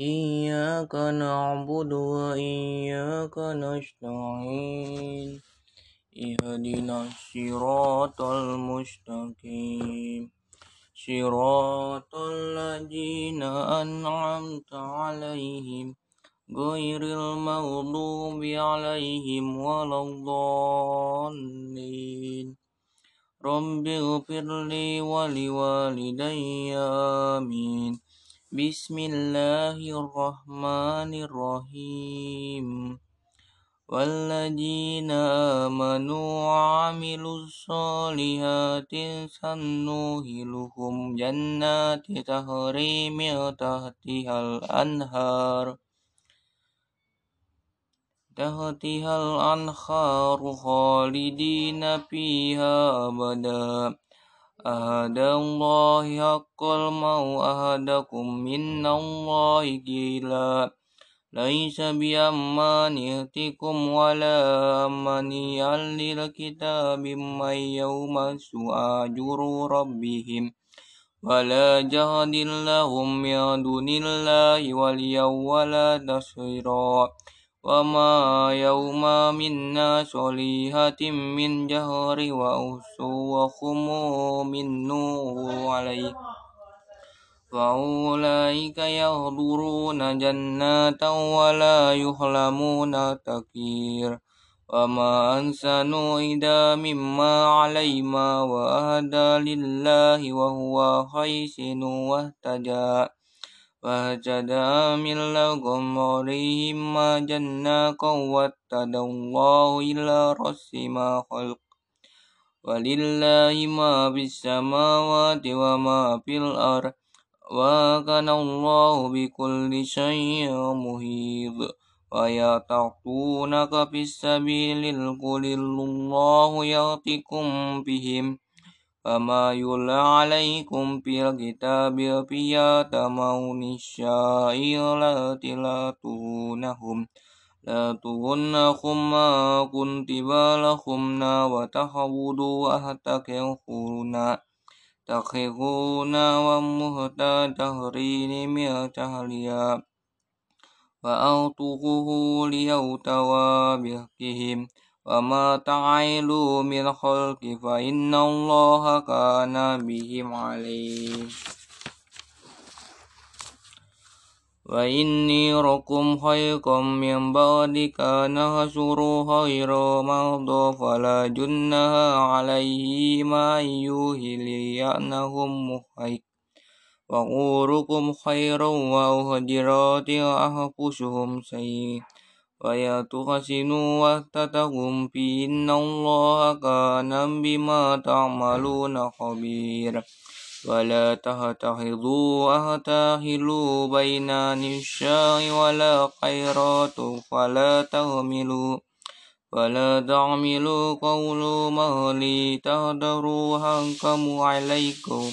إياك نعبد وإياك نستعين. اهدنا الصراط المستقيم. صراط الذين أنعمت عليهم. غير المغضوب عليهم ولا الضالين. رب اغفر لي ولوالدي آمين. بسم الله الرحمن الرحيم والذين آمنوا وعملوا الصالحات سنوهلهم جنات تهري من تحتها الأنهار تحتها الأنهار خالدين فيها أبدا أهدى الله حق المو أهدكم من الله قيلا ليس بأمانيتكم ولا أماني أهل الكتاب من يوم أجر ربهم ولا جهد لهم من دون الله واليوم ولا نصيرا وما يوم منا صليحة من جهر وأسوخم من نور عليه فأولئك يهضرون جنات ولا يحلمون تكير وما أنسانوا إذا مما عليما وأهدى لله وهو حيسن واهتدى فهجدا من لكم عليهم ما جناكم واتدى الله إلى رأس ما خلق. ولله ما في السماوات وما في الأرض. وكان الله بكل شيء محيط. ويعتقونك في السبيل قل الله يأتكم بهم. فما يولى عليكم في الكتاب فيتمون الشائرات لا تغنهم لا تغنكم ما كنتم لهم وتحبدوا أهتكفون تخفون ومهتا تهرين من تهليا فأوطوه ليوتوا بحقهم وما تعيلوا من خلق فإن الله كان بهم عليم وإني ركم خيركم من بعد كان هشر خير مرضى فلا جنها عليه ما يوهي لأنهم محيط وغوركم خير وأهجرات أحفشهم سيئ ويتحسنوا وقتهم في إن الله كان بما تعملون خبير ولا تهتخذوا أهتاهلوا بين النساء ولا خيرات فلا تهملوا ولا تعملوا قول مهلي تهدروا هنكم عليكم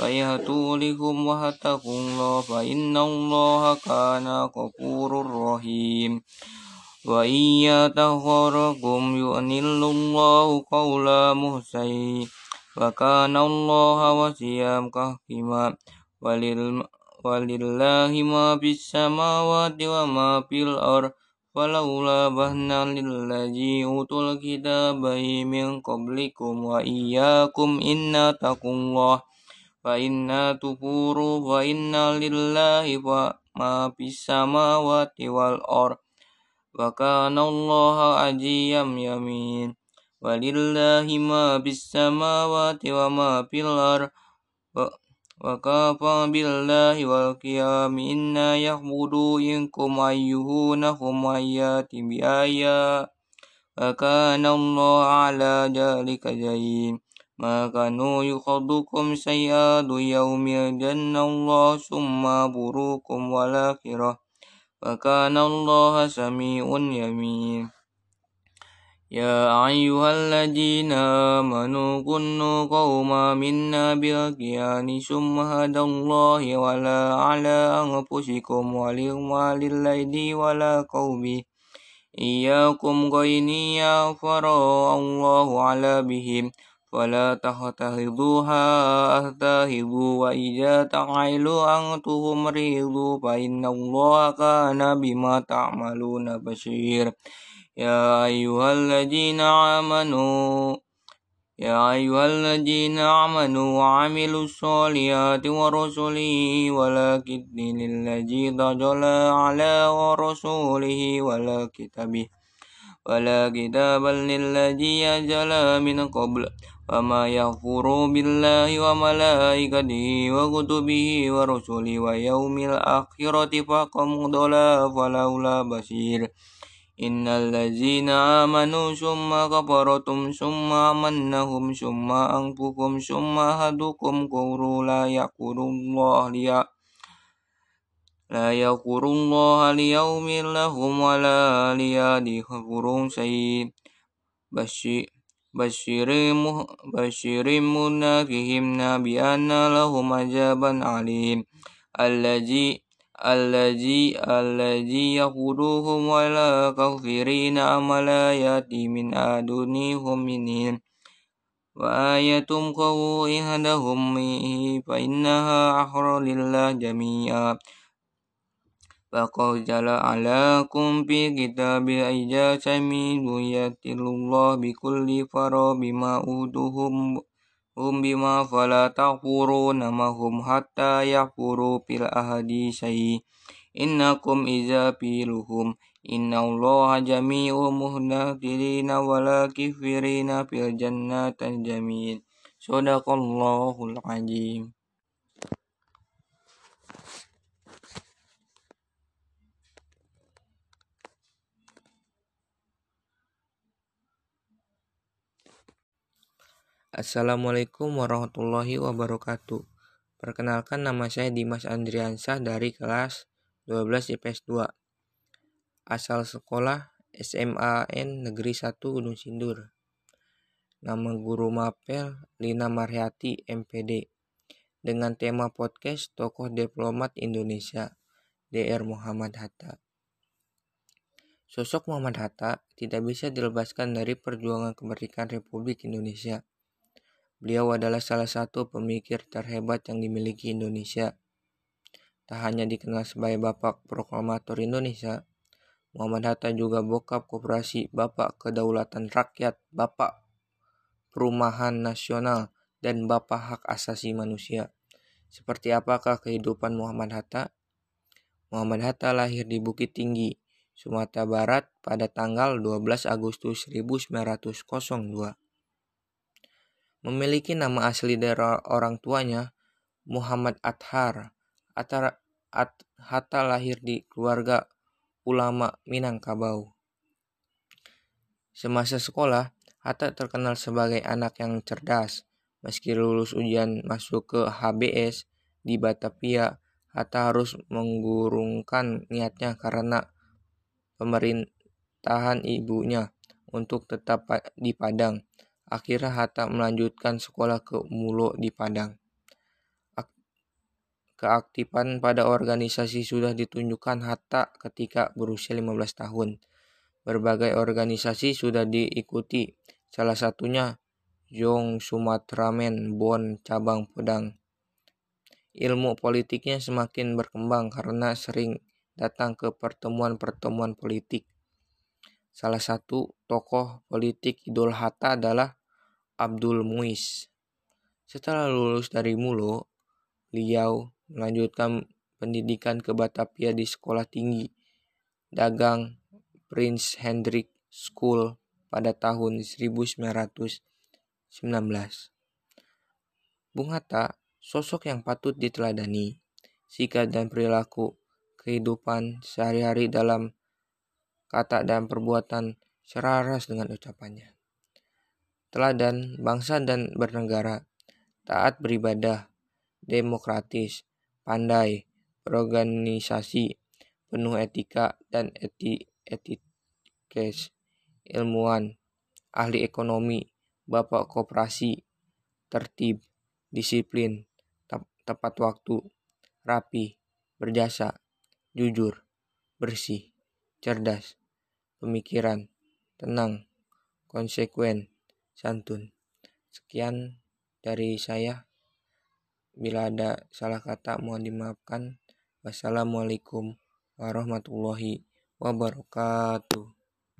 فيهتوا لكم وهتقوا الله فإن الله كان غفور رحيم. وإن يتخركم يؤنل الله قول محسن وكان الله وسيا حكيما ولله ما في السماوات وما في الأرض فلولا بهنا للذي أوتوا الكتاب من قبلكم وإياكم إن تقوا الله فإن تكفروا فإن لله ما في السماوات والأرض وكان الله عزيزا يمين ولله ما في السماوات وما في الأرض وكفى بالله والقيام إنا يعبدوا إنكم أيهونهم آيات بآيات وكان الله على ذلك جهيم ما كانوا يخضكم سيئات يوم الجنة الله ثم بروكم والآخرة وكان الله سميع يمين. يا أيها الذين آمنوا كنوا قوما منا بالقيان ثم هدى الله ولا على أنفسكم وللذي ولا قومي إياكم غيني يغفر الله على بهم. فلا تهتهدوها أهتهدوا وإذا تعيلوا أنتم ريضوا فإن الله كان بما تعملون بشير يا أيها الذين آمنوا يا أيها الذين آمنوا وعملوا الصالحات ورسله ولكن للذي ضجل على ورسوله ولا كتابه ولا كتابا للذي أجل من قبل وما يغفر بالله وملائكته وكتبه ورسله ويوم الآخرة فقم ضلا فلولا بصير إن الذين آمنوا ثم كفرتم ثم آمنهم ثم أنفقكم ثم هدوكم كفروا لا يقول الله ليا لا يقول الله ليوم لهم ولا ليادي كفر سيء بشير بشر المنافقين بأن لهم عذابا عليم الذي الذي الذي يقودهم ولا كافرين أملا يأتي من أدونهم منهم وآية قو إحدهم فإنها أحر لله جميعا. فقد علىكم في كتاب إذا سمعتم يتل الله بكل فرا بما أوتوهم هم بما فلا تغفرون ما حتى يغفروا في الأحاديث إنكم إذا بيلهم إن الله جميع مهناترين ولا كفرين في الجنات الجميل صدق الله العظيم Assalamualaikum warahmatullahi wabarakatuh. Perkenalkan nama saya Dimas Andriansah dari kelas 12 IPS 2. Asal sekolah SMAN Negeri 1 Gunung Sindur. Nama guru mapel Lina Marhati MPD. Dengan tema podcast Tokoh Diplomat Indonesia DR Muhammad Hatta. Sosok Muhammad Hatta tidak bisa dilepaskan dari perjuangan kemerdekaan Republik Indonesia Beliau adalah salah satu pemikir terhebat yang dimiliki Indonesia. Tak hanya dikenal sebagai Bapak Proklamator Indonesia, Muhammad Hatta juga bokap koperasi Bapak Kedaulatan Rakyat, Bapak Perumahan Nasional, dan Bapak Hak Asasi Manusia. Seperti apakah kehidupan Muhammad Hatta? Muhammad Hatta lahir di Bukit Tinggi, Sumatera Barat pada tanggal 12 Agustus 1902 memiliki nama asli dari orang tuanya, Muhammad Athar. Athar At, Hatta lahir di keluarga ulama Minangkabau. Semasa sekolah, Hatta terkenal sebagai anak yang cerdas. Meski lulus ujian masuk ke HBS di Batavia, Hatta harus menggurungkan niatnya karena pemerintahan ibunya untuk tetap di Padang. Akhirnya Hatta melanjutkan sekolah ke Mulo di Padang. Keaktifan pada organisasi sudah ditunjukkan Hatta ketika berusia 15 tahun. Berbagai organisasi sudah diikuti, salah satunya Jong Sumatramen Bon Cabang Pedang. Ilmu politiknya semakin berkembang karena sering datang ke pertemuan-pertemuan politik. Salah satu tokoh politik idol Hatta adalah Abdul Muiz. Setelah lulus dari Mulo, beliau melanjutkan pendidikan ke Batavia di Sekolah Tinggi Dagang Prince Hendrik School pada tahun 1919. Bung Hatta, sosok yang patut diteladani, sikap dan perilaku kehidupan sehari-hari dalam kata dan perbuatan selaras dengan ucapannya teladan bangsa dan bernegara, taat beribadah, demokratis, pandai, berorganisasi, penuh etika dan eti etikes, ilmuwan, ahli ekonomi, bapak koperasi, tertib, disiplin, tepat waktu, rapi, berjasa, jujur, bersih, cerdas, pemikiran, tenang, konsekuen, santun. Sekian dari saya. Bila ada salah kata mohon dimaafkan. Wassalamualaikum warahmatullahi wabarakatuh.